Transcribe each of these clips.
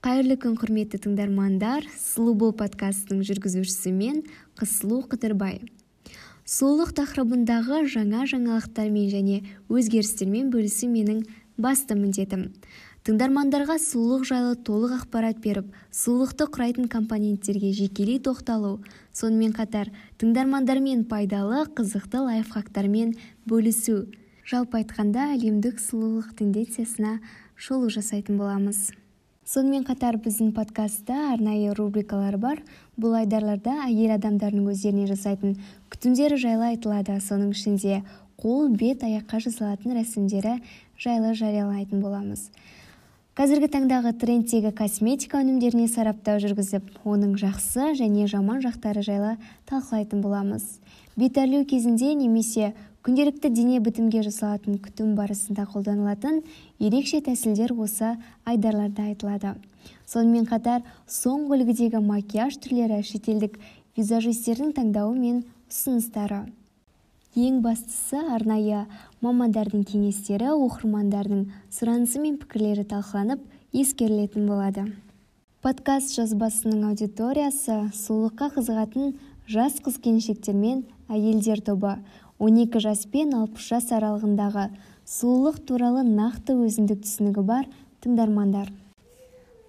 қайырлы күн құрметті тыңдармандар. Сұлу бол подкастының жүргізушісі мен қызсұлу қыдырбай. Сұлулық тақырыбындағы жаңа жаңалықтармен және өзгерістермен бөлісу менің басты міндетім. Тыңдармандарға сұлулық жайлы толық ақпарат беріп сұлулықты құрайтын компоненттерге жекелей тоқталу сонымен қатар тыңдармандармен пайдалы қызықты лайфхактармен бөлісу жалпы айтқанда әлемдік сұлулық тенденциясына шолу жасайтын боламыз. Сонымен қатар біздің подкастта арнайы рубрикалар бар. Бұл айдарларда әйел адамдардың өздеріне жасайтын күтімдері жайлы айтылады. Соның ішінде қол бет аяққа жасалатын рәсімдері жайлы жариялайтын боламыз. Қазіргі таңдағы трендтегі косметика өнімдеріне сараптау жүргізіп оның жақсы және жаман жақтары жайлы талқылайтын боламыз. Бет әрлеу кезінде немесе күнделікті дене бітімге жасалатын күтім барысында қолданылатын ерекше тәсілдер осы айдарларда айтылады. Сонымен қатар соңғы үлгідегі макияж түрлері шетелдік визажистердің таңдауы мен ұсыныстары. Ең бастысы арнайы мамандардың кеңестері оқырмандардың сұранысы мен пікірлері талқыланып ескерілетін болады. Подкаст жазбасының аудиториясы сұлулыққа қызығатын жас қыз-келіншектер мен әйелдер тобы 12 жас пен 60 жас аралығындағы сұлулық туралы нақты өзіндік түсінігі бар тыңдармандар.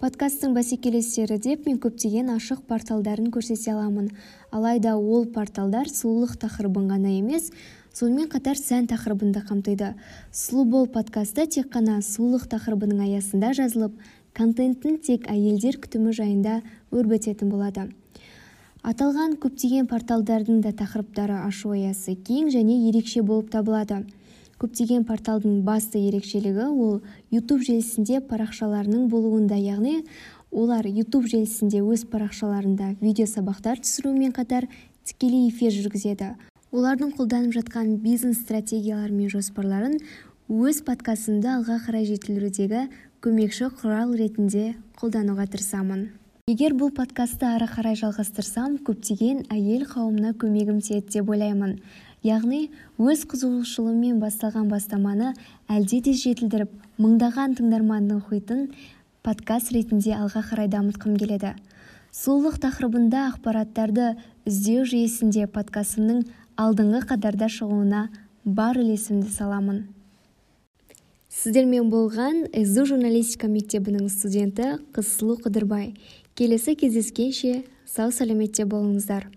Подкасттың бәсекелестері деп мен көптеген ашық порталдарын көрсете аламын. Алайда ол порталдар сұлулық тақырыбын ғана емес сонымен қатар сән тақырыбын да қамтиды. Сұлу бол подкасты тек қана сұлулық тақырыбының аясында жазылып контенттің тек әйелдер күтімі жайында өрбітетін болады. Аталған көптеген порталдардың да тақырыптары ашу аясы кең және ерекше болып табылады. Көптеген порталдың басты ерекшелігі ол YouTube желісінде парақшаларының болуында яғни олар YouTube желісінде өз парақшаларында видео сабақтар түсірумен қатар тікелей эфир жүргізеді. Олардың қолданып жатқан бизнес стратегиялары мен жоспарларын өз подкастымды алға қарай жетілдірудегі көмекші құрал ретінде қолдануға тырысамын. Егер бұл подкасты ары қарай жалғастырсам көптеген әйел қауымына көмегім тиеді деп ойлаймын. Яғни өз қызығушылығыммен басталған бастаманы әлде де жетілдіріп мыңдаған тыңдарманның мұхитын подкаст ретінде алға қарай дамытқым келеді. Сұлулық тақырыбында ақпараттарды іздеу жүйесінде подкастымның алдыңғы қатарда шығуына бар үлесімді саламын. Сіздермен болған сду журналистика мектебінің студенті қызсұлу қыдырбай. Келесі кездескенше сау сәлеметте болыңыздар.